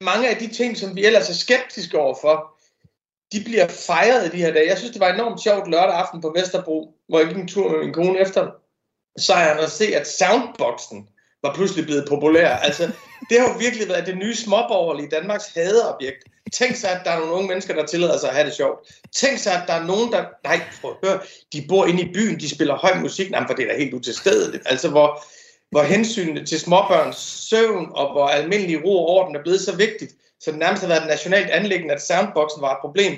mange af de ting, som vi ellers er skeptiske overfor, de bliver fejret i de her dage. Jeg synes, det var enormt sjovt lørdag aften på Vesterbro, hvor jeg gik en tur med min kone efter sejren og se, at soundboxen var pludselig blevet populær. Altså, det har jo virkelig været det nye småborgerlige Danmarks hadeobjekt. Tænk sig, at der er nogle unge mennesker, der tillader sig at have det sjovt. Tænk sig, at der er nogen, der... Nej, prøv at høre, de bor inde i byen, de spiller høj musik. Nej, for det er da helt utilstedeligt. Altså, hvor, hvor hensynet til småbørns søvn og hvor almindelig ro og orden er blevet så vigtigt, så det nærmest har været et nationalt anlæggende, at soundboxen var et problem.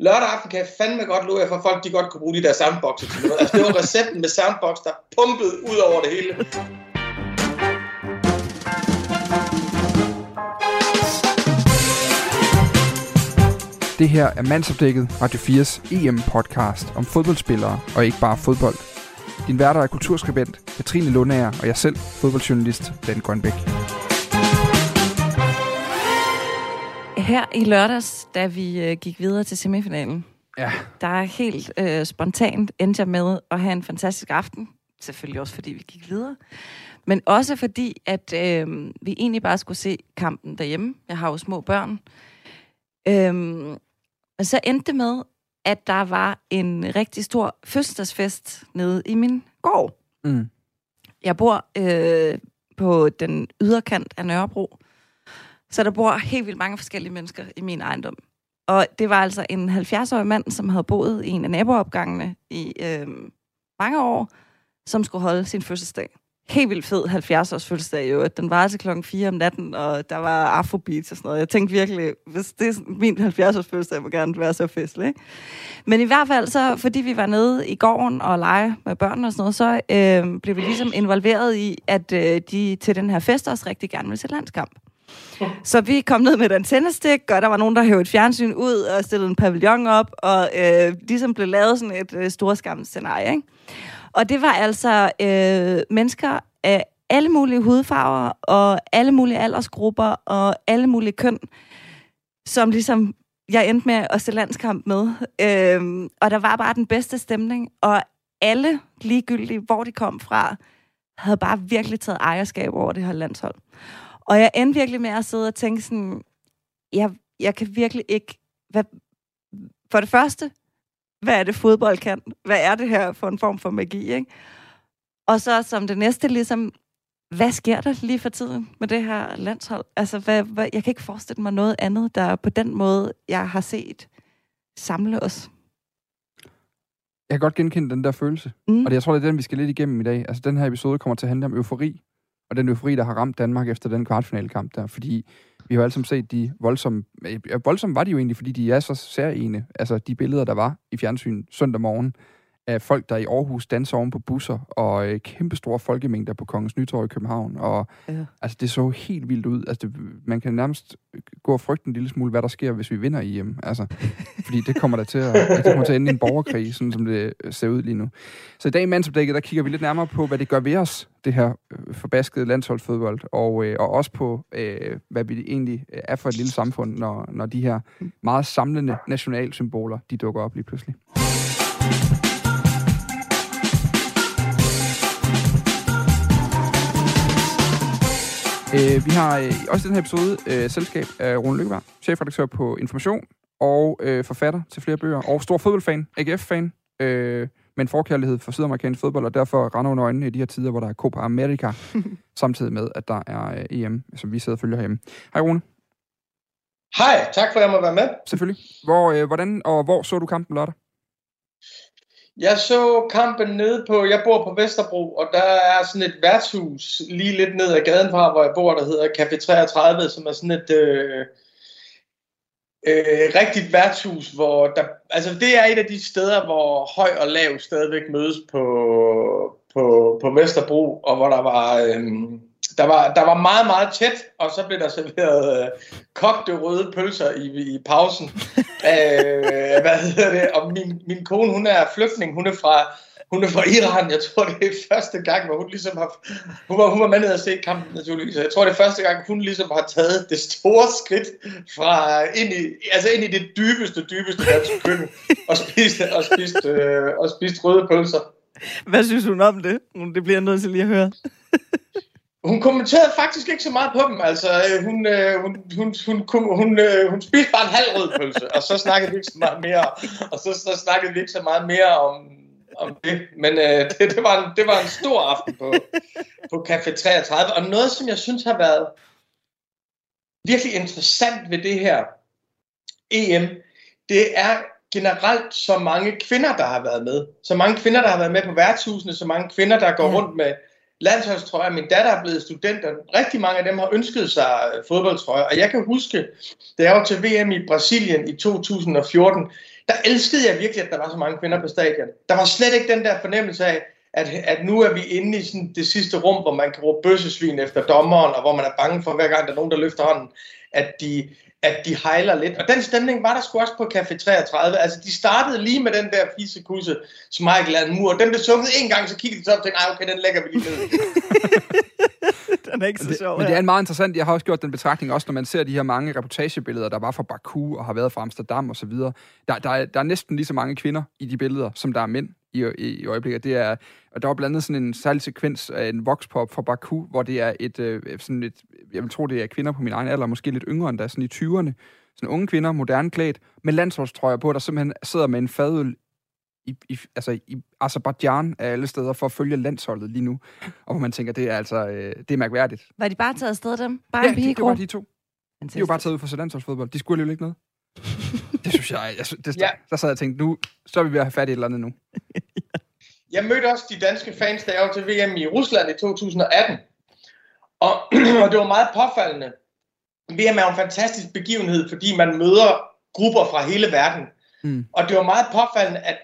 Lørdag aften kan jeg fandme godt love for, at folk de godt kunne bruge de der soundboxer til noget. Altså, det var recepten med soundbox, der pumpede ud over det hele. Det her er Mandsopdækket Radio 4's EM-podcast om fodboldspillere og ikke bare fodbold. Din værter er kulturskribent Katrine Lundager og jeg selv, fodboldjournalist Ben Grønbæk. Her i lørdags, da vi øh, gik videre til semifinalen, Ja, der er helt øh, spontant endte jeg med at have en fantastisk aften. Selvfølgelig også, fordi vi gik videre. Men også fordi, at øh, vi egentlig bare skulle se kampen derhjemme. Jeg har jo små børn. Øhm, og så endte det med, at der var en rigtig stor fødselsdagsfest nede i min gård. mm. Jeg bor øh, på den yderkant af Nørrebro, så der bor helt vildt mange forskellige mennesker i min ejendom. Og det var altså en 70-årig mand, som havde boet i en af naboopgangene i øh, mange år, som skulle holde sin fødselsdag. Helt vildt fed 70-års fødselsdag jo. Den var til klokken 4 om natten, og der var afrobeats og sådan noget. Jeg tænkte virkelig, hvis det er min 70-års fødselsdag, må gerne være så festlig. Ikke? Men i hvert fald, så, fordi vi var nede i gården og lege med børnene og sådan noget, så øh, blev vi ligesom involveret i, at øh, de til den her fest også rigtig gerne ville se landskamp. Så vi kom ned med et antennestik, og der var nogen, der hævde et fjernsyn ud og stillede en pavillon op, og øh, ligesom blev lavet sådan et øh, storskærmsscenarie, ikke? Og det var altså øh, mennesker af alle mulige hudfarver, og alle mulige aldersgrupper, og alle mulige køn, som ligesom jeg endte med at se landskamp med. Øh, og der var bare den bedste stemning, og alle, ligegyldigt hvor de kom fra, havde bare virkelig taget ejerskab over det her landshold. Og jeg endte virkelig med at sidde og tænke sådan, jeg, jeg kan virkelig ikke... Hvad, for det første, hvad er det fodbold kan? Hvad er det her for en form for magi, ikke? Og så som det næste, ligesom, hvad sker der lige for tiden med det her landshold? Altså, hvad, hvad, jeg kan ikke forestille mig noget andet, der på den måde, jeg har set samle os. Jeg kan godt genkende den der følelse. Mm. Og det, jeg tror, det er den, vi skal lidt igennem i dag. Altså, den her episode kommer til at handle om eufori. Og den eufori, der har ramt Danmark efter den kvartfinalekamp der. Fordi vi har jo alle sammen set de voldsomme... Ja, voldsomme var de jo egentlig, fordi de er så særlige. Altså, de billeder, der var i fjernsyn søndag morgen, af folk, der i Aarhus danser oven på busser, og øh, kæmpe store folkemængder på Kongens Nytorv i København. Og Ja. altså, det så helt vildt ud. Altså, det, man kan nærmest gå og frygte en lille smule, hvad der sker, hvis vi vinder i EM. Altså, fordi det kommer der til at, det kommer til at ende i en borgerkrig, sådan som det ser ud lige nu. Så i dag i Mandsopdækket, der kigger vi lidt nærmere på, hvad det gør ved os, det her øh, forbaskede landsholdsfodbold, og, øh, og også på, øh, hvad vi egentlig er for et lille samfund, når, når de her meget samlende nationalsymboler, de dukker op lige pludselig. Øh, vi har øh, også i den her episode øh, selskab af Rune Lykkeberg, chefredaktør på Information, og øh, forfatter til flere bøger, og stor fodboldfan, AGF-fan, øh, med en forkærlighed for sydamerikansk fodbold, og derfor render under øjnene i de her tider, hvor der er Copa America, samtidig med, at der er øh, EM, som vi sidder og følger herhjemme. Hej Rune, Hej, tak for at jeg må være med. selvfølgelig. Hvor, øh, hvordan og hvor så du kampen lørdag? Jeg så kampen nede på, jeg bor på Vesterbro, og der er sådan et værtshus lige lidt ned ad gaden fra, hvor jeg bor, der hedder Café 33, som er sådan et øh, øh, rigtigt værtshus, hvor der, altså det er et af de steder, hvor høj og lav stadigvæk mødes på, på, på Vesterbro, og hvor der var, øh, der var, der var meget, meget tæt, og så blev der serveret øh, kogte røde pølser i, i pausen. øh, hvad hedder det? Og min, min kone, hun er flygtning, hun er fra, hun er fra Iran. Jeg tror, det er første gang, hvor hun ligesom har... Hun var, hun var med ned og se kampen, naturligvis. Jeg tror, det er første gang, hun ligesom har taget det store skridt fra ind i, altså ind i det dybeste, dybeste danske køkken og spist, og spist, øh, og spist røde pølser. Hvad synes hun om det? Det bliver jeg nødt til lige at høre. hun kommenterede faktisk ikke så meget på dem. Altså, øh, hun, øh, hun, hun, hun, hun, hun, øh, hun spiste bare en halv rød pølse, og så snakkede vi ikke så meget mere, og så, så snakkede vi ikke så meget mere om, om det. Men øh, det, det, var en, det var en stor aften på, på Café 33, og noget, som jeg synes har været virkelig interessant ved det her EM, det er generelt så mange kvinder, der har været med. Så mange kvinder, der har været med på værtshusene, så mange kvinder, der går rundt med landsholdstrøjer. Min datter er blevet student, og rigtig mange af dem har ønsket sig øh, fodboldtrøjer. Og jeg kan huske, da jeg var til VM i Brasilien i 2014, der elskede jeg virkelig, at der var så mange kvinder på stadion. Der var slet ikke den der fornemmelse af, at, at nu er vi inde i sådan det sidste rum, hvor man kan råbe bøssesvin efter dommeren, og hvor man er bange for, hver gang der er nogen, der løfter hånden, at de, at de hejler lidt. Og den stemning var der sgu også på Café 33. Altså, de startede lige med den der fisekusse, som Michael Mur. Den blev sunget en gang, så kiggede de så op og tænkte, okay, den lægger vi lige ned. den er ikke så sjov. Men det er en meget interessant, jeg har også gjort den betragtning, også når man ser de her mange reportagebilleder, der var fra Baku og har været fra Amsterdam og så videre. Der, der, er, der er næsten lige så mange kvinder i de billeder, som der er mænd i, i, i øjeblikket. Det er, og der var blandt andet sådan en særlig sekvens af en voxpop fra Baku, hvor det er et, øh, sådan et, jeg vil tro, det er kvinder på min egen alder, måske lidt yngre end der, sådan i 20'erne. Sådan unge kvinder, moderne klædt, med landsholdstrøjer på, der simpelthen sidder med en fadøl i, i, altså i Azerbaijan af alle steder for at følge landsholdet lige nu. Og hvor man tænker, det er altså øh, det er mærkværdigt. Var de bare taget afsted dem? Bare ja, en det, det var de to. De var bare taget ud for landsholdsfodbold. De skulle jo ikke noget. det synes jeg, jeg det, ja. der sad jeg og tænkte, nu så er vi ved at have fat i et eller andet nu. jeg mødte også de danske fans, jeg var til VM i Rusland i 2018. Og, og det var meget påfaldende. VM er en fantastisk begivenhed, fordi man møder grupper fra hele verden. Mm. Og det var meget påfaldende, at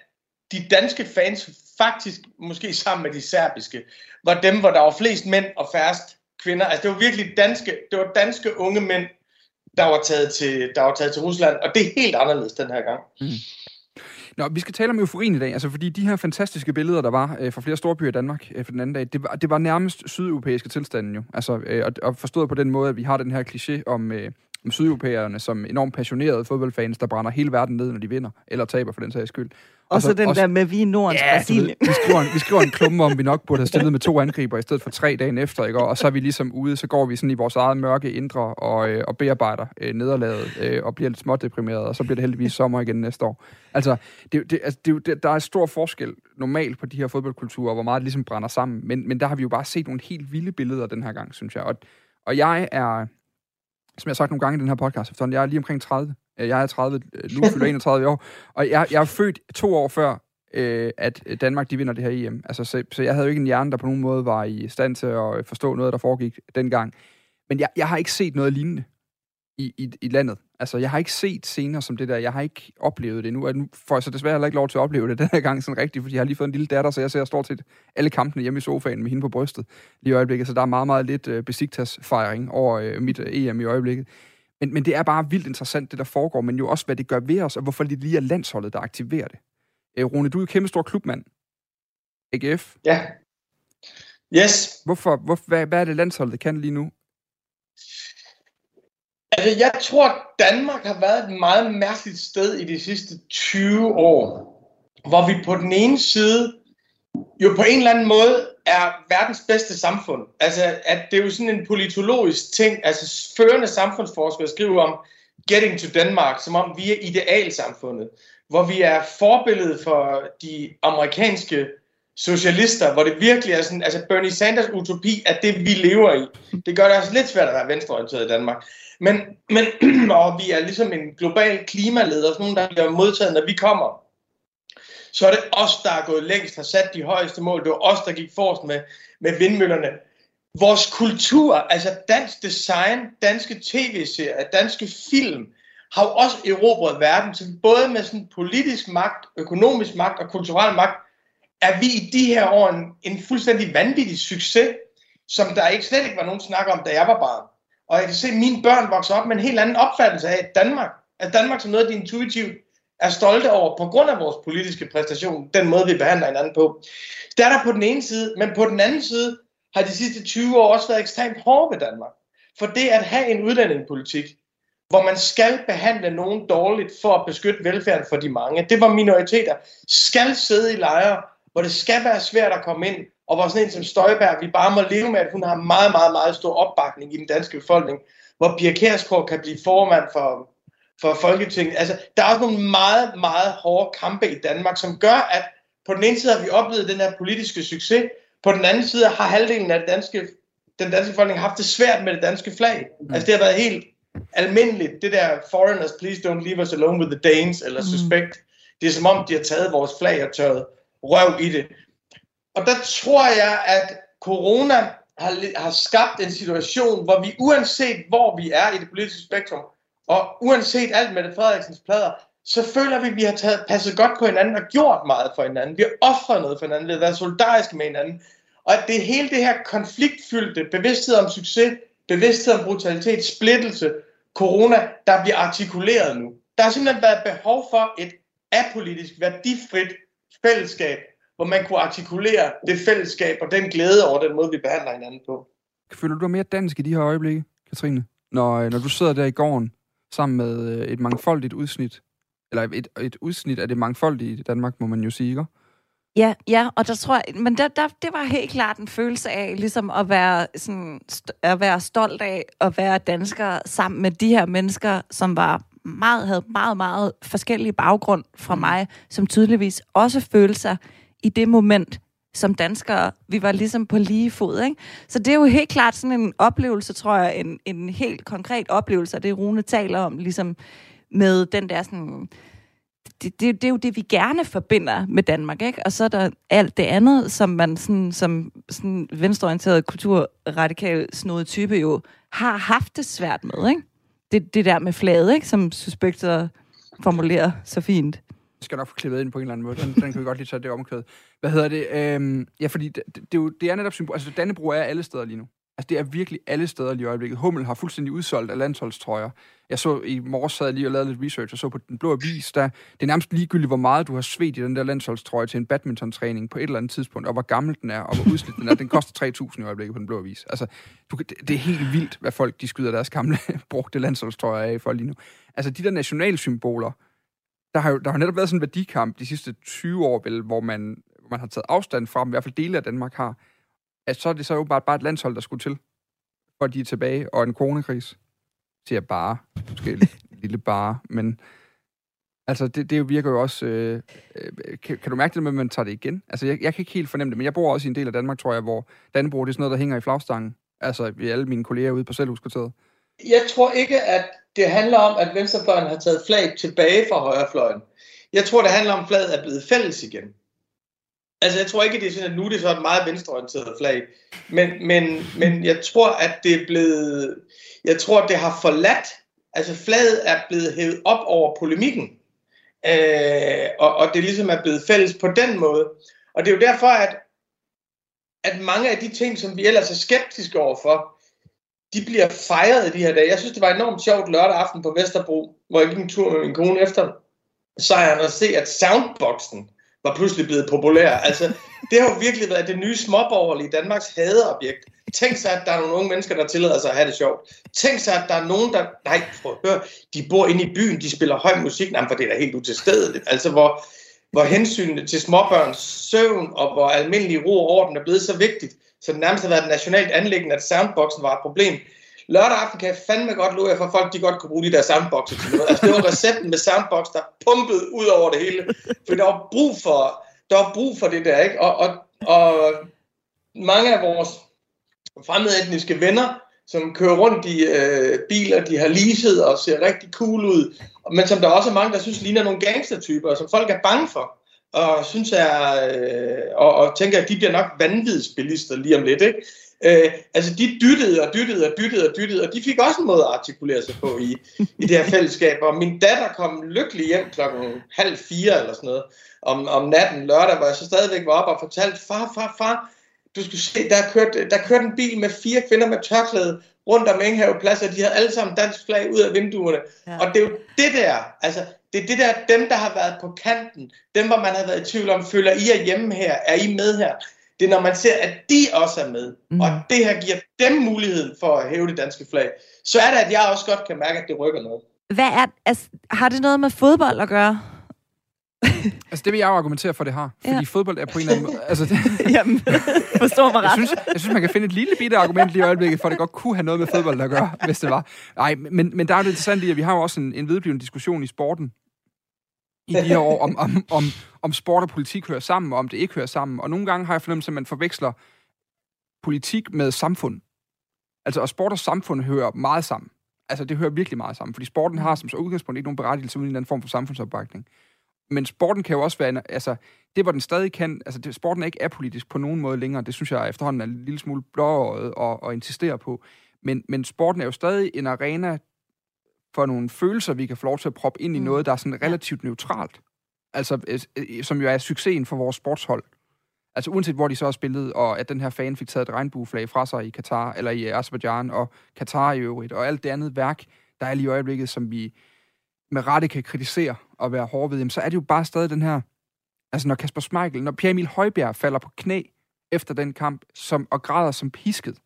de danske fans faktisk, måske sammen med de serbiske, var dem, hvor der var flest mænd og færrest kvinder. Altså det var virkelig danske, det var danske unge mænd, der var taget til, der var taget til Rusland, og det er helt anderledes den her gang. Mm. Nå, vi skal tale om euforien i dag, altså fordi de her fantastiske billeder, der var øh, fra flere store byer i Danmark øh, for den anden dag, det var, det var nærmest sydeuropæiske tilstanden jo. Altså, øh, og, og forstået på den måde, at vi har den her kliché om, øh, om sydeuropæerne som enormt passionerede fodboldfans, der brænder hele verden ned, når de vinder, eller taber for den sags skyld. Og så den også, der med, vi er Nordens ja, Brasilien. Vi skriver, en, vi skriver en klumme om, vi nok burde have stillet med to angriber i stedet for tre dagen efter, ikke? og så er vi ligesom ude, så går vi sådan i vores eget mørke indre og, øh, og bearbejder øh, nederlaget øh, og bliver lidt smådeprimeret, og så bliver det heldigvis sommer igen næste år. Altså, det, det, altså det, det, der er stor forskel normalt på de her fodboldkulturer, hvor meget det ligesom brænder sammen, men, men der har vi jo bare set nogle helt vilde billeder den her gang, synes jeg. Og, og jeg er, som jeg har sagt nogle gange i den her podcast, efterhånden, jeg er lige omkring 30. Øh, jeg er 30, øh, nu fylder 31 år, og jeg, jeg er født to år før, øh, at Danmark de vinder det her EM. Altså, så, så jeg havde jo ikke en hjerne, der på nogen måde var i stand til at øh, forstå noget, der foregik dengang. Men jeg, jeg har ikke set noget lignende i, i, i landet. Altså, jeg har ikke set scener som det der. Jeg har ikke oplevet det nu. Og nu får jeg så desværre heller ikke lov til at opleve det den her gang sådan rigtigt, fordi jeg har lige fået en lille datter, så jeg ser stort set alle kampene hjemme i sofaen med hende på brystet lige i øjeblikket. Så der er meget, meget lidt uh, besigtas-fejring over uh, mit uh, EM i øjeblikket. Men, men det er bare vildt interessant, det der foregår, men jo også, hvad det gør ved os, og hvorfor det lige er landsholdet, der aktiverer det. Uh, Rune, du er jo kæmpe stor klubmand. AGF. Ja. Yes. Hvorfor, hvor, hvad, hvad er det, landsholdet kan lige nu? Altså, jeg tror, Danmark har været et meget mærkeligt sted i de sidste 20 år, hvor vi på den ene side jo på en eller anden måde er verdens bedste samfund. Altså, at det er jo sådan en politologisk ting, altså førende samfundsforskere skriver om getting to Denmark, som om vi er idealsamfundet, hvor vi er forbilledet for de amerikanske socialister, hvor det virkelig er sådan, altså Bernie Sanders utopi er det, vi lever i. Det gør det altså lidt svært at være venstreorienteret i Danmark. Men, men og vi er ligesom en global klimaleder, sådan nogen, der bliver modtaget, når vi kommer. Så er det os, der er gået længst, har sat de højeste mål. Det var os, der gik forrest med, med vindmøllerne. Vores kultur, altså dansk design, danske tv-serier, danske film, har jo også erobret verden, så både med sådan politisk magt, økonomisk magt og kulturel magt, er vi i de her år en, en fuldstændig vanvittig succes, som der ikke slet ikke var nogen snak om, da jeg var barn. Og jeg kan se, at mine børn vokser op med en helt anden opfattelse af Danmark. At Danmark som noget, de intuitivt er stolte over på grund af vores politiske præstation, den måde, vi behandler hinanden på. Det er der på den ene side, men på den anden side har de sidste 20 år også været ekstremt hårde ved Danmark. For det at have en udlændingepolitik, hvor man skal behandle nogen dårligt for at beskytte velfærden for de mange, det var minoriteter, skal sidde i lejre, hvor det skal være svært at komme ind, og hvor sådan en som Støjberg, vi bare må leve med, at hun har meget, meget, meget stor opbakning i den danske befolkning, hvor Pia Kærsgaard kan blive formand for, for Folketinget. Altså, der er også nogle meget, meget hårde kampe i Danmark, som gør, at på den ene side har vi oplevet den her politiske succes, på den anden side har halvdelen af det danske, den danske befolkning haft det svært med det danske flag. Mm. Altså, det har været helt almindeligt, det der foreigners, please don't leave us alone with the Danes, eller mm. suspect. Det er som om, de har taget vores flag og tørret røv i det. Og der tror jeg, at corona har, har skabt en situation, hvor vi uanset hvor vi er i det politiske spektrum, og uanset alt med det Frederiksens plader, så føler vi, at vi har taget, passet godt på hinanden og gjort meget for hinanden. Vi har offret noget for hinanden, vi har været solidariske med hinanden. Og at det hele det her konfliktfyldte, bevidsthed om succes, bevidsthed om brutalitet, splittelse, corona, der bliver artikuleret nu. Der har simpelthen været behov for et apolitisk, værdifrit fællesskab, hvor man kunne artikulere det fællesskab og den glæde over den måde, vi behandler hinanden på. Føler du dig mere dansk i de her øjeblikke, Katrine? Når, øh, når du sidder der i gården sammen med øh, et mangfoldigt udsnit, eller et, et udsnit af det mangfoldige i Danmark, må man jo sige, ikke? Ja, ja, og der tror jeg, men der, der, det var helt klart en følelse af ligesom at være, sådan, at være stolt af at være dansker sammen med de her mennesker, som var meget, havde meget, meget forskellige baggrund fra mm. mig, som tydeligvis også følte sig i det moment som danskere. Vi var ligesom på lige fod, ikke? Så det er jo helt klart sådan en oplevelse, tror jeg, en, en helt konkret oplevelse, og det Rune taler om, ligesom med den der sådan... Det, det, det er jo det, vi gerne forbinder med Danmark, ikke? Og så er der alt det andet, som man sådan, som sådan venstreorienteret kulturradikal snodet type jo har haft det svært med, ikke? Det, det der med flaget, ikke? Som suspekter formulerer så fint skal nok få klippet ind på en eller anden måde. Den, den kan vi godt lige tage det omkvæd. Hvad hedder det? Øhm, ja, fordi det, det, det, er det er netop symbol. Altså, Dannebro er alle steder lige nu. Altså, det er virkelig alle steder lige i øjeblikket. Hummel har fuldstændig udsolgt af landsholdstrøjer. Jeg så i morges sad lige og lavede lidt research, og så på den blå avis, der, det er nærmest ligegyldigt, hvor meget du har svedt i den der landsholdstrøje til en badmintontræning på et eller andet tidspunkt, og hvor gammel den er, og hvor udslidt den er. Den koster 3.000 i øjeblikket på den blå avis. Altså, du, det, det er helt vildt, hvad folk de skyder deres gamle brugte landsholdstrøjer af for lige nu. Altså, de der nationalsymboler, der har jo der har netop været sådan en værdikamp de sidste 20 år, vel, hvor man, hvor man har taget afstand fra i hvert fald dele af Danmark har, at så er det så jo bare, bare et landshold, der skulle til, for de er tilbage, og en coronakris. Siger bare, måske en lille bare, men altså det, det virker jo også, øh, øh, kan, kan du mærke det med, at man tager det igen? Altså jeg, jeg kan ikke helt fornemme det, men jeg bor også i en del af Danmark, tror jeg, hvor Dannebro, det er sådan noget, der hænger i flagstangen. Altså vi alle mine kolleger ude på selvhuskvarteret. Jeg tror ikke, at det handler om, at venstrefløjen har taget flag tilbage fra højrefløjen. Jeg tror, det handler om, at flaget er blevet fælles igen. Altså, jeg tror ikke, det er sådan, at nu er det så et meget venstreorienteret flag. Men, men, men jeg tror, at det er blevet... Jeg tror, det har forladt... Altså, flaget er blevet hævet op over polemikken. Øh, og, og det ligesom er blevet fælles på den måde. Og det er jo derfor, at, at mange af de ting, som vi ellers er skeptiske overfor, de bliver fejret i de her dage. Jeg synes, det var enormt sjovt lørdag aften på Vesterbro, hvor jeg gik en tur med min kone efter sejren og se, at soundboxen var pludselig blevet populær. Altså, det har jo virkelig været det nye småborgerlige Danmarks hadeobjekt. Tænk sig, at der er nogle unge mennesker, der tillader sig at have det sjovt. Tænk sig, at der er nogen, der... Nej, prøv at høre, de bor inde i byen, de spiller høj musik. Nej, for det er da helt utilstedeligt. Altså, hvor, hvor hensynet til småbørns søvn og hvor almindelig ro og orden er blevet så vigtigt, så det nærmest har været et nationalt anlæggende, at soundboxen var et problem. Lørdag aften kan jeg fandme godt love for, at folk de godt kunne bruge de der soundboxer til noget. Altså, det var recepten med soundbox, der pumpede ud over det hele. For der var brug for, der var brug for det der, ikke? Og, og, og mange af vores fremmedetniske venner, som kører rundt i øh, biler, de har leaset og ser rigtig cool ud, men som der også er mange, der synes ligner nogle gangstertyper, som folk er bange for og synes er, øh, og, og tænker, at de bliver nok vanvidsbilister lige om lidt, ikke? Øh, altså, de dyttede og dyttede og dyttede og dyttede, og de fik også en måde at artikulere sig på i, i det her fællesskab. Og min datter kom lykkelig hjem klokken halv fire eller sådan noget om, om natten lørdag, hvor jeg så stadigvæk var op og fortalte, far, far, far, du skulle se, der kørte, der kørte en bil med fire kvinder med tørklæde rundt om Enghave Plads, og de havde alle sammen dansk flag ud af vinduerne. Ja. Og det er jo det der, altså, det er det der, dem der har været på kanten, dem hvor man har været i tvivl om, føler I er hjemme her, er I med her? Det er når man ser, at de også er med, mm. og det her giver dem muligheden for at hæve det danske flag, så er det, at jeg også godt kan mærke, at det rykker noget. Hvad er, altså, har det noget med fodbold at gøre? Altså, det vil jeg jo argumentere for, det har. Fordi Ja. fodbold er på en eller anden måde... Altså, det, Jamen, forstår mig jeg, ret. synes, jeg synes, man kan finde et lille bitte argument lige i øjeblikket, for at det godt kunne have noget med fodbold at gøre, hvis det var. Nej, men, men der er det interessant i, at vi har jo også en, en vedblivende diskussion i sporten i de her år, om, om, om, om sport og politik hører sammen, og om det ikke hører sammen. Og nogle gange har jeg fornemmelse, at man forveksler politik med samfund. Altså, og sport og samfund hører meget sammen. Altså, det hører virkelig meget sammen, fordi sporten har som så udgangspunkt ikke nogen berettigelse uden en eller anden form for samfundsopbakning. Men sporten kan jo også være, en, altså, det hvor den stadig kan, altså det, sporten er ikke apolitisk på nogen måde længere, det synes jeg efterhånden er en lille smule blåøjet og, og insistere på. Men, men sporten er jo stadig en arena for nogle følelser, vi kan få lov til at proppe ind i Mm. noget, der er sådan relativt neutralt. Altså, øh, øh, som jo er succesen for vores sportshold. Altså uanset hvor de så har spillet, og at den her fan fik taget et regnbueflag fra sig i Katar, eller i Azerbaijan, og Katar i øvrigt, og alt det andet værk, der er lige i øjeblikket, som vi med rette kan kritisere og være hårde ved, jamen, så er det jo bare stadig den her, altså når Kasper Schmeichel, når Pierre Emil Højbjerg falder på knæ efter den kamp, som, og græder som pisket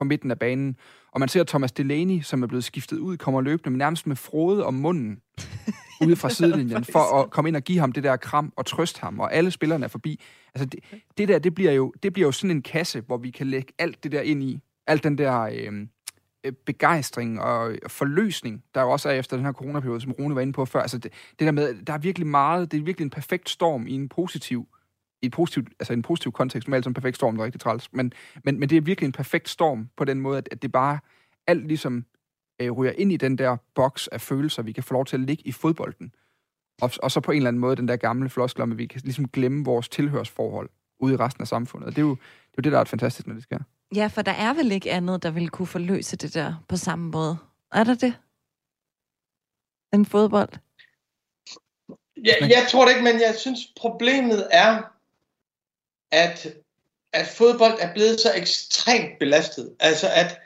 på midten af banen, og man ser Thomas Delaney, som er blevet skiftet ud, kommer løbende nærmest med frode om munden ude fra sidelinjen, for at komme ind og give ham det der kram og trøste ham, og alle spillerne er forbi. Altså det, det der, det bliver, jo, det bliver jo sådan en kasse, hvor vi kan lægge alt det der ind i, alt den der øh, Øh, begejstring og forløsning, der jo også er efter den her coronaperiode, som Rune var inde på før. Altså det, det der med, der er virkelig meget, det er virkelig en perfekt storm i en positiv i et positivt, altså en positiv kontekst, normalt som en perfekt storm, der er rigtig træls, men, men, men det er virkelig en perfekt storm på den måde, at, at det bare alt ligesom øh, ryger ind i den der boks af følelser, vi kan få lov til at ligge i fodbolden. Og, og så på en eller anden måde den der gamle floskel om, at vi kan ligesom glemme vores tilhørsforhold ude i resten af samfundet. Og det er jo det, er jo det der er fantastisk, når det sker. Ja, for der er vel ikke andet, der vil kunne forløse det der på samme måde. Er der det? En fodbold? Jeg, jeg tror det ikke, men jeg synes, problemet er, at, at fodbold er blevet så ekstremt belastet. Altså, at,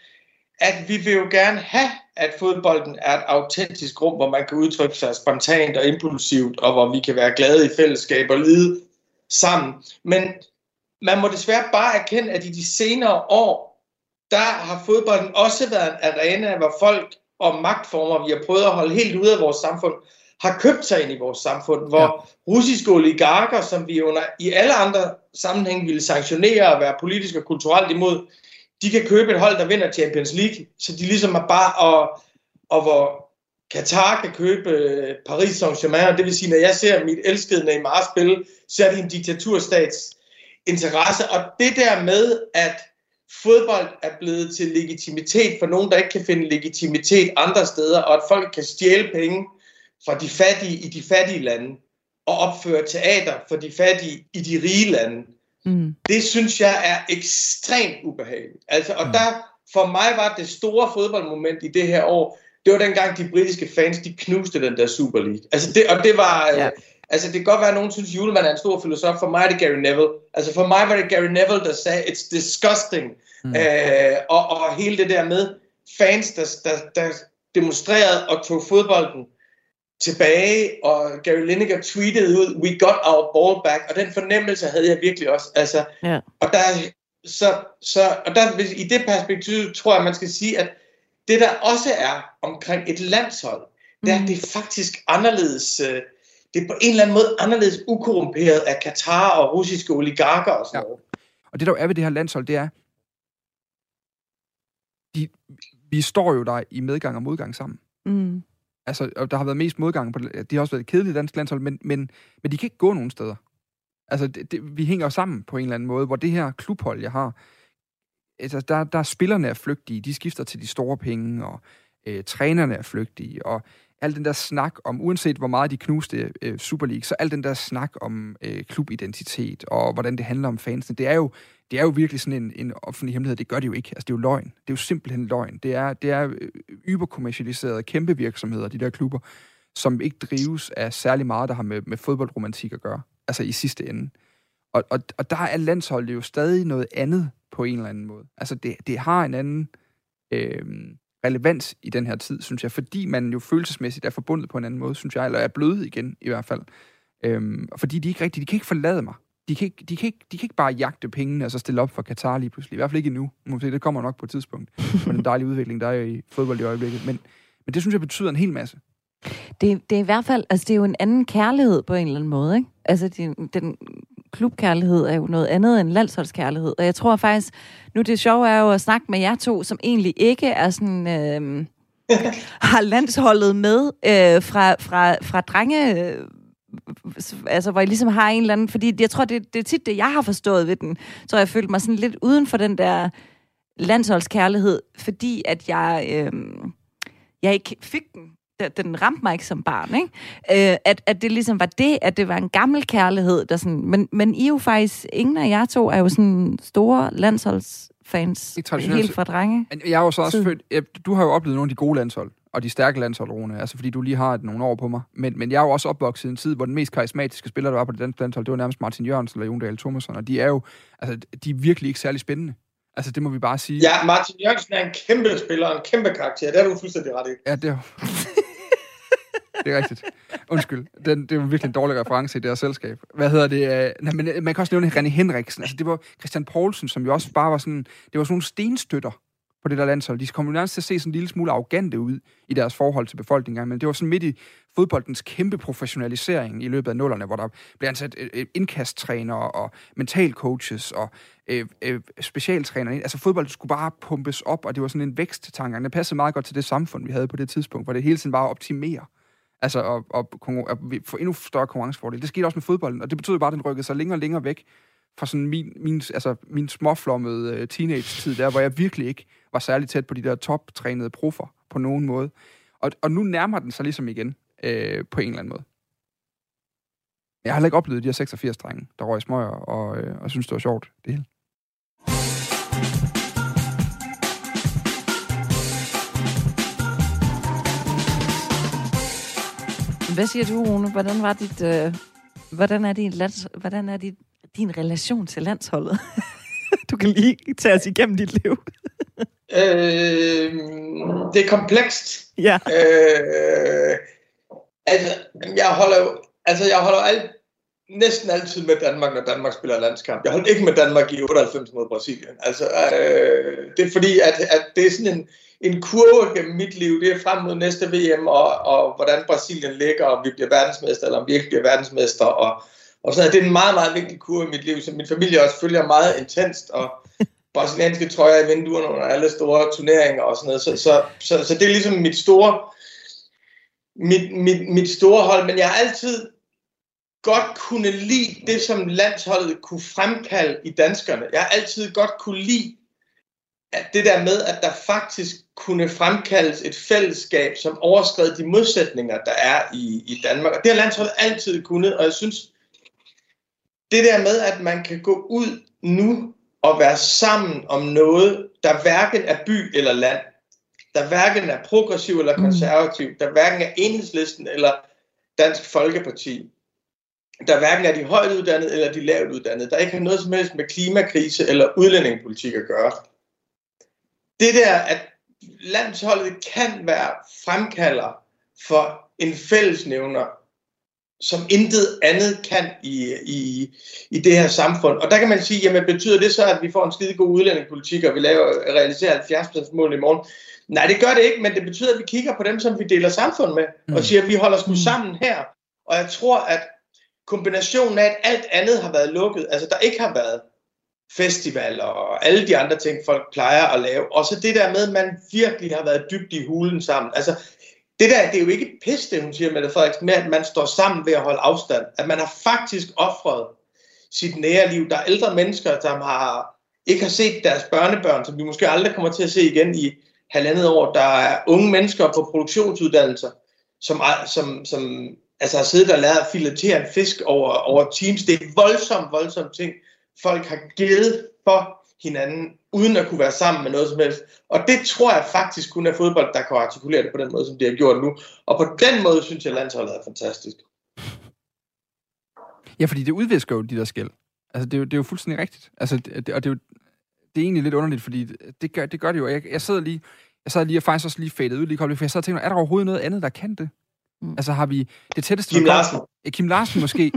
at vi vil jo gerne have, at fodbolden er et autentisk rum, hvor man kan udtrykke sig spontant og impulsivt, og hvor vi kan være glade i fællesskab og lide sammen. Men man må desværre bare erkende, at i de senere år, der har fodbolden også været en arena, hvor folk og magtformer, vi har prøvet at holde helt ude af vores samfund, har købt sig ind i vores samfund, hvor ja. russiske oligarker, som vi under i alle andre sammenhæng ville sanktionere og være politisk og kulturelt imod, de kan købe et hold, der vinder Champions League, så de ligesom er bare, og, og hvor Katar kan købe øh, Paris Saint-Germain, og det vil sige, når jeg ser mit elskede Neymar spille, så er det en diktaturstats interesse, og det der med, at fodbold er blevet til legitimitet for nogen, der ikke kan finde legitimitet andre steder, og at folk kan stjæle penge fra de fattige i de fattige lande, og opføre teater for de fattige i de rige lande. Mm. Det synes jeg er ekstremt ubehageligt. Altså, og der, for mig var det store fodboldmoment i det her år, det var dengang de britiske fans, de knuste den der Super League. Altså det, og det var, Ja. Altså det kan godt være, at nogen synes, Julemand er en stor filosof. For mig er det Gary Neville. Altså for mig var det Gary Neville, der sagde, it's disgusting. Mm. Øh, og, og hele det der med fans, der, der, der demonstrerede og tog fodbolden tilbage, og Gary Lineker tweetede ud, we got our ball back, og den fornemmelse havde jeg virkelig også. Altså, Ja. og der, så, så, og der, i det perspektiv tror jeg, man skal sige, at det der også er omkring et landshold, det er, mm. det er faktisk anderledes, øh, det er på en eller anden måde anderledes ukorrumperet af Katar og russiske oligarker og sådan Ja. noget. Og det, der jo er ved det her landshold, det er, de, vi står jo der i medgang og modgang sammen. Mm. Altså, og der har været mest modgang på det. De har også været et kedeligt dansk landshold, men, men, men de kan ikke gå nogen steder. Altså, det, det, vi hænger jo sammen på en eller anden måde, hvor det her klubhold, jeg har, altså, der, der er spillerne er flygtige, de skifter til de store penge, og øh, trænerne er flygtige, og al den der snak om, uanset hvor meget de knuste øh, Super League, så al den der snak om øh, klubidentitet, og hvordan det handler om fansene, det er jo, det er jo virkelig sådan en, en offentlig hemmelighed. Det gør det jo ikke. Altså, det er jo løgn. Det er jo simpelthen løgn. Det er, det er øh, yberkommercialiserede kæmpe virksomheder, de der klubber, som ikke drives af særlig meget, der har med, med fodboldromantik at gøre. Altså i sidste ende. Og, og, og der er landsholdet jo stadig noget andet på en eller anden måde. Altså det, det har en anden øh, relevans i den her tid, synes jeg, fordi man jo følelsesmæssigt er forbundet på en anden måde, synes jeg, eller er blød igen i hvert fald. Øhm, fordi de ikke rigtig, de kan ikke forlade mig. De kan ikke, de, kan ikke, de kan ikke bare jagte pengene og så stille op for Katar lige pludselig. I hvert fald ikke endnu. Måske det kommer nok på et tidspunkt. På den dejlige udvikling, der er i fodbold i øjeblikket. Men, men det synes jeg betyder en hel masse. Det, det er i hvert fald, altså det er jo en anden kærlighed på en eller anden måde, ikke? Altså den, den klubkærlighed er jo noget andet end landsholdskærlighed. Og jeg tror faktisk, nu det sjove er jo at snakke med jer to, som egentlig ikke er sådan... Øh, har landsholdet med øh, fra, fra, fra drenge... Øh, altså, hvor jeg ligesom har en eller anden... Fordi jeg tror, det, det er tit det, jeg har forstået ved den. Så jeg følte mig sådan lidt uden for den der landsholdskærlighed, fordi at jeg, øh, jeg ikke fik den. Den ramte mig ikke som barn, ikke? Øh, at, at det ligesom var det, at det var en gammel kærlighed, der sådan... Men, men I er jo faktisk... Ingen af jer to er jo sådan store landsholdsfans helt fra drenge. Jeg er jo så også født... Du har jo oplevet nogle af de gode landshold og de stærke landshold, Rune, altså fordi du lige har nogle år på mig. Men, men jeg er jo også opvokset i en tid, hvor den mest karismatiske spiller, der var på det danske landshold, det var nærmest Martin Jørgensen eller Jon Dahl Thomasson, og de er jo, altså, de er virkelig ikke særlig spændende. Altså, det må vi bare sige. Ja, Martin Jørgensen er en kæmpe spiller, en kæmpe karakter. Det er du fuldstændig ret i. Ja, det er det er rigtigt. Undskyld. Den, det er jo virkelig en dårlig reference i det her selskab. Hvad hedder det? Øh, nej, men øh, man kan også nævne René Henriksen. Altså, det var Christian Poulsen, som jo også bare var sådan... Det var sådan nogle stenstøtter på det der landshold. De kom jo nærmest til at se sådan en lille smule arrogante ud i deres forhold til befolkningen, men det var sådan midt i fodboldens kæmpe professionalisering i løbet af nullerne, hvor der blev ansat indkasttrænere indkasttræner og mentalcoaches og øh, øh, specialtræner. Altså fodbold skulle bare pumpes op, og det var sådan en væksttanke. Det passede meget godt til det samfund, vi havde på det tidspunkt, hvor det hele tiden bare optimere. Altså at, at, at, at få endnu større konkurrencefordel. Det skete også med fodbolden, og det betød bare, at den rykkede sig længere og længere væk fra sådan min, min, altså min småflommede uh, teenage-tid der, hvor jeg virkelig ikke var særlig tæt på de der toptrænede proffer på nogen måde. Og, og nu nærmer den sig ligesom igen øh, på en eller anden måde. Jeg har heller ikke oplevet de her 86 drenge, der røg smøger og, øh, og synes, det var sjovt, det hele. Hvad siger du, Rune? Hvordan var dit, øh, hvordan er, din lands, hvordan er dit, din relation til landsholdet? du kan lige tage os igennem dit liv. øh, det er komplekst. Ja. Øh, altså, jeg holder jo, altså jeg holder alt, næsten altid med Danmark, når Danmark spiller landskamp. Jeg holdt ikke med Danmark i 98 mod Brasilien. Altså, øh, det er fordi, at, at det er sådan en, en kurve gennem mit liv. Det er frem mod næste VM, og, og hvordan Brasilien ligger, om vi bliver verdensmester, eller om vi ikke bliver verdensmester, og, og sådan Det er en meget, meget vigtig kurve i mit liv, som min familie også følger meget intenst, og brasilianske trøjer i vinduerne under alle store turneringer og sådan noget. Så, så, så, så det er ligesom mit store, mit, mit, mit store hold, men jeg har altid godt kunne lide det, som landsholdet kunne fremkalde i danskerne. Jeg har altid godt kunne lide at det der med, at der faktisk kunne fremkaldes et fællesskab, som overskred de modsætninger, der er i, i Danmark. Og det har landsholdet altid kunnet, og jeg synes, det der med, at man kan gå ud nu og være sammen om noget, der hverken er by eller land, der hverken er progressiv eller mm. konservativ, der hverken er enhedslisten eller Dansk Folkeparti, der hverken er de højt uddannede eller de lavt uddannede, der ikke har noget som helst med klimakrise eller udlændingepolitik at gøre. Det der, at landsholdet kan være fremkalder for en fællesnævner, som intet andet kan i, i, i det her samfund. Og der kan man sige, jamen betyder det så, at vi får en skide god udlændingepolitik, og vi laver, realiserer 70 mål i morgen? Nej, det gør det ikke, men det betyder, at vi kigger på dem, som vi deler samfund med, mm. og siger, at vi holder sgu mm. sammen her. Og jeg tror, at kombinationen af, at alt andet har været lukket, altså der ikke har været festivaler og alle de andre ting, folk plejer at lave, og så det der med, at man virkelig har været dybt i hulen sammen. Altså, det der, det er jo ikke pis, det hun siger, Mette Frederiksen, med at man står sammen ved at holde afstand. At man har faktisk offret sit nære liv. Der er ældre mennesker, som har, ikke har set deres børnebørn, som vi måske aldrig kommer til at se igen i halvandet år. Der er unge mennesker på produktionsuddannelser, som, som, som altså har siddet og lært at filetere en fisk over, over teams. Det er voldsomt, voldsomt ting, folk har givet for hinanden, uden at kunne være sammen med noget som helst. Og det tror jeg faktisk kun er fodbold, der kan artikulere det på den måde, som de har gjort nu. Og på den måde synes jeg, at landsholdet er fantastisk. Ja, fordi det udvisker jo de der skæld. Altså, det er jo, det er jo fuldstændig rigtigt. Altså, det, og det er jo det er egentlig lidt underligt, fordi det gør det, gør det jo. Jeg, jeg sidder lige, jeg sad lige og faktisk også lige fadet ud lige for jeg sad og tænkte, er der overhovedet noget andet, der kan det? Mm. Altså har vi det tætteste... Kim Larsen. Kim Larsen måske.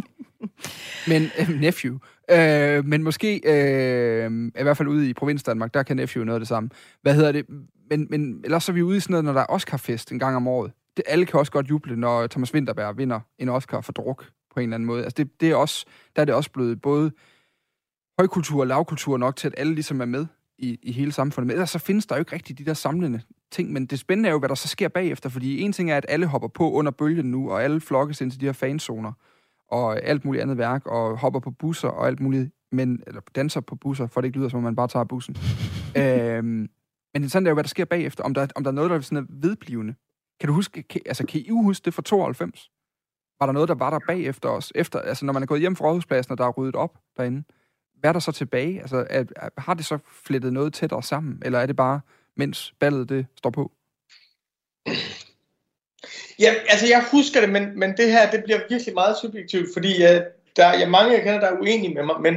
men øh, nephew. Øh, men måske, øh, i hvert fald ude i provins Danmark, der kan nephew noget af det samme. Hvad hedder det? Men, men ellers så er vi ude i sådan noget, når der er Oscar-fest en gang om året. det, alle kan også godt juble, når Thomas Winterberg vinder en Oscar for druk på en eller anden måde. Altså det, det er også, der er det også blevet både højkultur og lavkultur nok til, at alle ligesom er med i, i hele samfundet. Men ellers så findes der jo ikke rigtig de der samlende ting, men det spændende er jo, hvad der så sker bagefter, fordi en ting er, at alle hopper på under bølgen nu, og alle flokkes ind til de her fanzoner, og alt muligt andet værk, og hopper på busser og alt muligt, men, eller danser på busser, for det ikke lyder, som om man bare tager bussen. øhm, men sådan er jo, hvad der sker bagefter, om der, om der er noget, der er sådan er vedblivende. Kan du huske, kan, altså kan I huske det fra 92? Var der noget, der var der bagefter os? Efter, altså når man er gået hjem fra Rådhuspladsen, og der er ryddet op derinde, hvad er der så tilbage? Altså, er, er, har det så flettet noget tættere sammen, eller er det bare, mens ballet det står på? Ja, altså jeg husker det, men, men det her, det bliver virkelig meget subjektivt, fordi jeg, der jeg mange, jeg kender, der er uenige med mig, men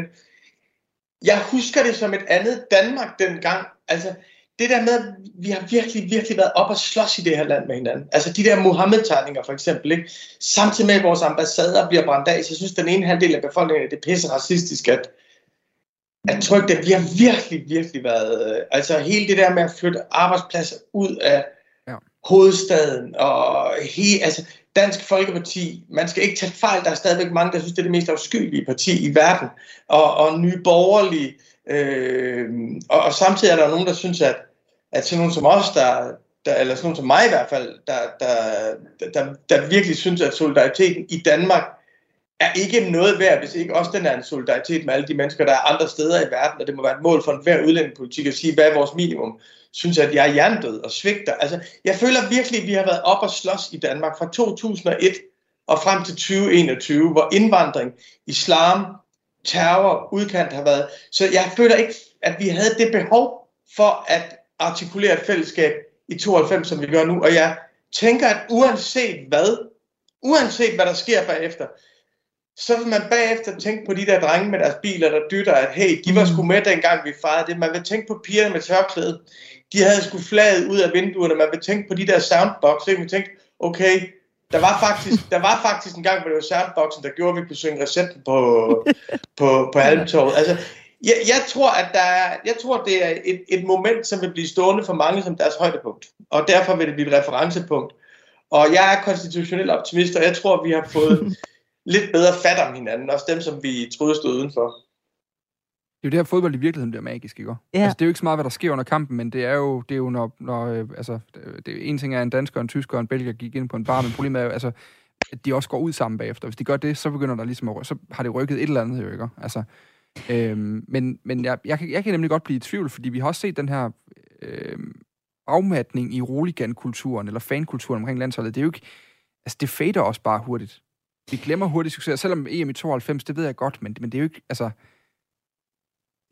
jeg husker det som et andet Danmark dengang. Altså, det der med, at vi har virkelig, virkelig været op og slås i det her land med hinanden. Altså de der Mohammed-tegninger for eksempel, ikke? samtidig med at vores ambassader bliver brændt af, så jeg synes, den ene halvdel af befolkningen, det er pisse racistisk, at, at trykke det. Vi har virkelig, virkelig været, øh, altså hele det der med at flytte arbejdspladser ud af ja. hovedstaden, og he, altså Dansk Folkeparti, man skal ikke tage fejl, der er stadigvæk mange, der synes, det er det mest afskyelige parti i verden, og, og nye borgerlige, øh, og, og samtidig er der nogen, der synes, at at sådan nogen som os, der, der, eller sådan nogen som mig i hvert fald, der, der, der, der virkelig synes, at solidariteten i Danmark er ikke noget værd, hvis ikke også den er en solidaritet med alle de mennesker, der er andre steder i verden, og det må være et mål for enhver udlændingepolitik at sige, hvad er vores minimum? Synes at jeg er hjernedød og svigter? Altså, jeg føler virkelig, at vi har været op og slås i Danmark fra 2001 og frem til 2021, hvor indvandring, islam, terror, udkant har været. Så jeg føler ikke, at vi havde det behov for at artikulere et fællesskab i 92, som vi gør nu. Og jeg tænker, at uanset hvad, uanset hvad der sker bagefter, så vil man bagefter tænke på de der drenge med deres biler, der dytter, at hey, de var sgu med dengang vi fejrede det. Man vil tænke på pigerne med tørklæde. De havde sgu flaget ud af vinduerne. Man vil tænke på de der soundbox. Man vil tænke, okay, der var faktisk, der var faktisk en gang, hvor det var soundboxen, der gjorde, at vi kunne synge recepten på, på, på Almtorvet. Altså, jeg, jeg, tror, at der er, jeg tror, det er et, et moment, som vil blive stående for mange som deres højdepunkt. Og derfor vil det blive et referencepunkt. Og jeg er konstitutionel optimist, og jeg tror, vi har fået lidt bedre fat om hinanden. Også dem, som vi troede stod udenfor. Det er jo det her fodbold i virkeligheden bliver magisk, ikke? Ja. Altså, det er jo ikke så meget, hvad der sker under kampen, men det er jo, det er jo når, når øh, altså, det, en ting er, en dansker, en tysker og en belgier gik ind på en bar, men problemet er jo, altså, at de også går ud sammen bagefter. Hvis de gør det, så begynder der ligesom at, så har det rykket et eller andet, jo, ikke? Altså, Øhm, men men jeg, jeg, kan, jeg kan nemlig godt blive i tvivl, fordi vi har også set den her øhm, afmatning i roligan-kulturen, eller fankulturen omkring landsholdet. Det er jo ikke... Altså, det fader også bare hurtigt. Vi glemmer hurtigt succes, selvom EM i 92, det ved jeg godt, men, men det er jo ikke... Altså,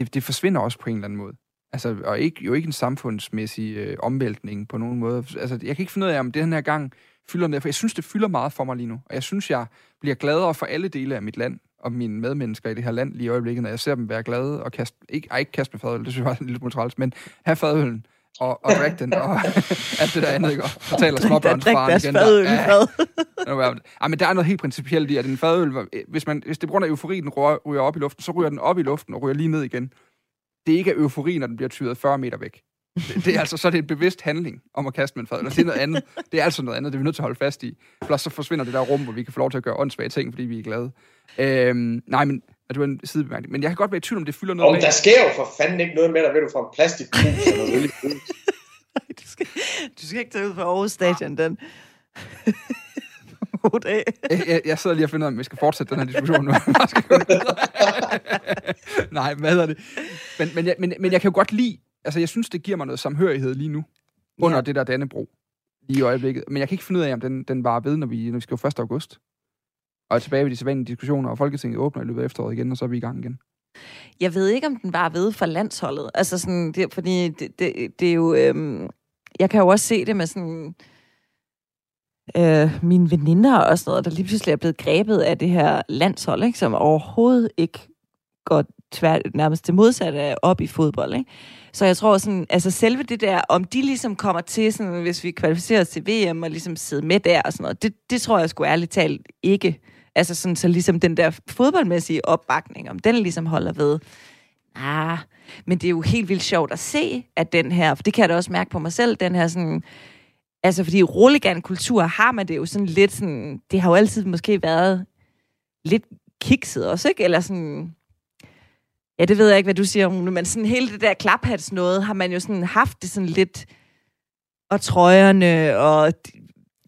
det, det forsvinder også på en eller anden måde. Altså, og ikke, jo ikke en samfundsmæssig øh, omvæltning på nogen måde. Altså, jeg kan ikke finde ud af, om det den her gang fylder noget, for jeg synes, det fylder meget for mig lige nu. Og jeg synes, jeg bliver gladere for alle dele af mit land og mine medmennesker i det her land lige i øjeblikket, når jeg ser dem være glade og kaste, ikke, ej, ikke kaste med fadøl, det synes jeg var lidt træls, men have fadølen og, og drikke den, og alt det der andet, ikke? Og taler småbørnsfaren igen. Der. Ja, ja, men der er noget helt principielt i, at en fadøl, hvis, man, hvis det på grund af eufori, den ryger op i luften, så ryger den op i luften og ryger lige ned igen. Det er ikke af eufori, når den bliver tyret 40 meter væk. Det, det er altså så er det en bevidst handling om at kaste med en fadøl. Det er noget andet. Det er altså noget andet, det er vi nødt til at holde fast i. For så forsvinder det der rum, hvor vi kan få lov til at gøre åndssvage ting, fordi vi er glade. Øhm, nej, men at du er en sidebemærkning. Men jeg kan godt være i tvivl om, det fylder noget Om med. der sker jo for fanden ikke noget med dig, ved du, fra en plastikkrus eller noget du, skal, du skal ikke tage ud på Aarhus Stadion, den. Jeg, jeg, jeg sidder lige og finder ud af, om vi skal fortsætte den her diskussion nu. Nej, hvad er det? Men, men, jeg, men, men jeg kan jo godt lide, altså jeg synes, det giver mig noget samhørighed lige nu, under ja. det der Dannebro i øjeblikket. Men jeg kan ikke finde ud af, om den, den var ved, når vi, når vi skal 1. august og er tilbage ved de sædvanlige diskussioner, og Folketinget åbner i løbet af efteråret igen, og så er vi i gang igen. Jeg ved ikke, om den var ved for landsholdet. Altså sådan, det, fordi det, det, det er jo... Øhm, jeg kan jo også se det med sådan... Øh, mine veninder og sådan noget, der lige pludselig er blevet grebet af det her landshold, ikke, som overhovedet ikke går tvært, nærmest det modsatte op i fodbold. Ikke? Så jeg tror sådan, altså selve det der, om de ligesom kommer til, sådan, hvis vi kvalificerer os til VM og ligesom sidder med der og sådan noget, det, det tror jeg sgu ærligt talt ikke Altså sådan, så ligesom den der fodboldmæssige opbakning, om den ligesom holder ved. Ah, men det er jo helt vildt sjovt at se, at den her, for det kan jeg da også mærke på mig selv, den her sådan Altså, fordi roligan-kultur har man det jo sådan lidt sådan... Det har jo altid måske været lidt kikset også, ikke? Eller sådan... Ja, det ved jeg ikke, hvad du siger, Rune, men sådan hele det der klaphats noget, har man jo sådan haft det sådan lidt... Og trøjerne, og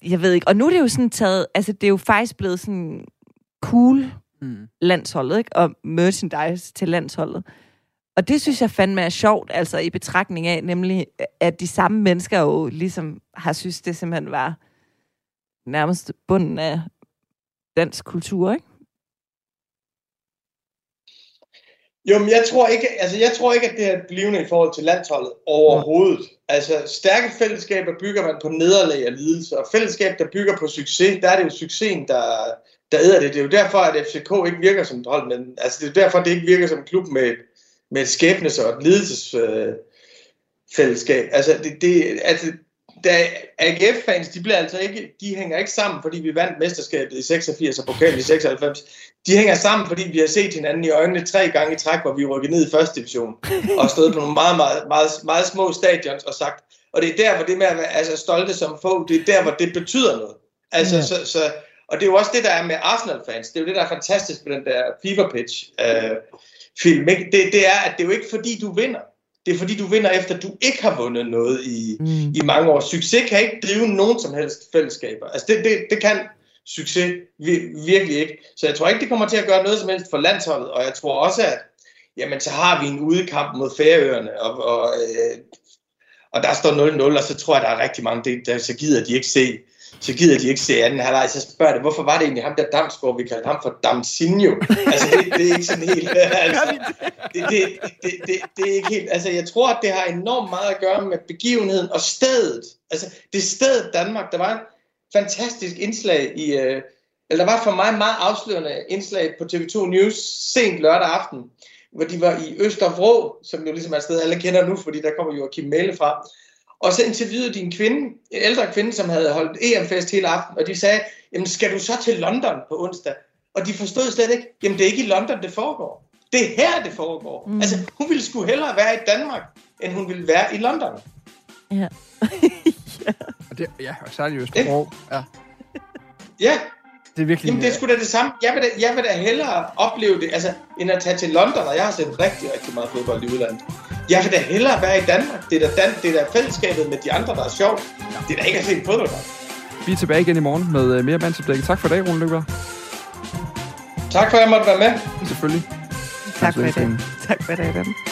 jeg ved ikke. Og nu er det jo sådan taget... Altså, det er jo faktisk blevet sådan cool Mm. landsholdet, ikke? Og merchandise til landsholdet. Og det synes jeg fandme er sjovt, altså i betragtning af, nemlig, at de samme mennesker jo ligesom har synes, det simpelthen var nærmest bunden af dansk kultur, ikke? Jo, men jeg tror ikke, altså jeg tror ikke, at det er blivende i forhold til landsholdet overhovedet. Altså, stærke fællesskaber bygger man på nederlag og lidelse, og fællesskab, der bygger på succes, der er det jo succesen, der, der æder det. Det er jo derfor, at FCK ikke virker som et hold, men altså, det er derfor, at det ikke virker som en klub med, med et skæbnes- og et lidelsesfællesskab. Øh, altså, det, det, altså, der AGF-fans, de bliver altså ikke, de hænger ikke sammen, fordi vi vandt mesterskabet i 86 og pokalen i 96. De hænger sammen, fordi vi har set hinanden i øjnene tre gange i træk, hvor vi rykkede ned i første division og stået på nogle meget, meget, meget, meget små stadions og sagt, og det er der, hvor det med at være altså, stolte som få, det er der, hvor det betyder noget. Altså, ja. så, så, og det er jo også det, der er med Arsenal-fans. Det er jo det, der er fantastisk med den der fever pitch øh, film. Ikke? Det, det er, at det er jo ikke fordi, du vinder. Det er fordi, du vinder efter, du ikke har vundet noget i, mm. i mange år. Succes kan ikke drive nogen som helst fællesskaber. Altså, det, det, det kan succes virkelig ikke. Så jeg tror ikke, det kommer til at gøre noget som helst for landsholdet. Og jeg tror også, at jamen, så har vi en udekamp mod Færøerne, og, og, øh, og der står 0-0, og så tror jeg, der er rigtig mange, der, så gider de ikke se så gider de ikke se anden halvleg, så spørger det, hvorfor var det egentlig ham der Damsgaard, vi kaldte ham for Damsinho? Altså, det, det er ikke sådan helt... Altså, det, det, det, det, det er ikke helt... Altså, jeg tror, at det har enormt meget at gøre med begivenheden og stedet. Altså, det sted Danmark, der var en fantastisk indslag i... Øh, eller der var for mig meget afslørende indslag på TV2 News sent lørdag aften, hvor de var i Østervrå, som jo ligesom er et sted, alle kender nu, fordi der kommer jo Kim Melle fra. Og så interviewede de en kvinde, en ældre kvinde, som havde holdt EM-fest hele aften, og de sagde, jamen skal du så til London på onsdag? Og de forstod slet ikke, jamen det er ikke i London, det foregår. Det er her, det foregår. Mm. Altså, hun ville sgu hellere være i Danmark, end hun ville være i London. Ja. ja. Og det, ja, og særligt i Østerbro. Ja. Ja, det er virkelig... Jamen, det er sgu da det samme. Jeg vil da, jeg vil da hellere opleve det, altså, end at tage til London, og jeg har set rigtig, rigtig meget fodbold i udlandet. Jeg vil da hellere være i Danmark. Det er da, Dan, det er da fællesskabet med de andre, der er sjovt. Ja. Det er da ikke at se fodbold. Vi er tilbage igen i morgen med uh, mere mandsopdækket. Tak for i dag, Rune Løber. Tak for, at jeg måtte være med. Selvfølgelig. Tak for i dag. Tak for i dag, Dan.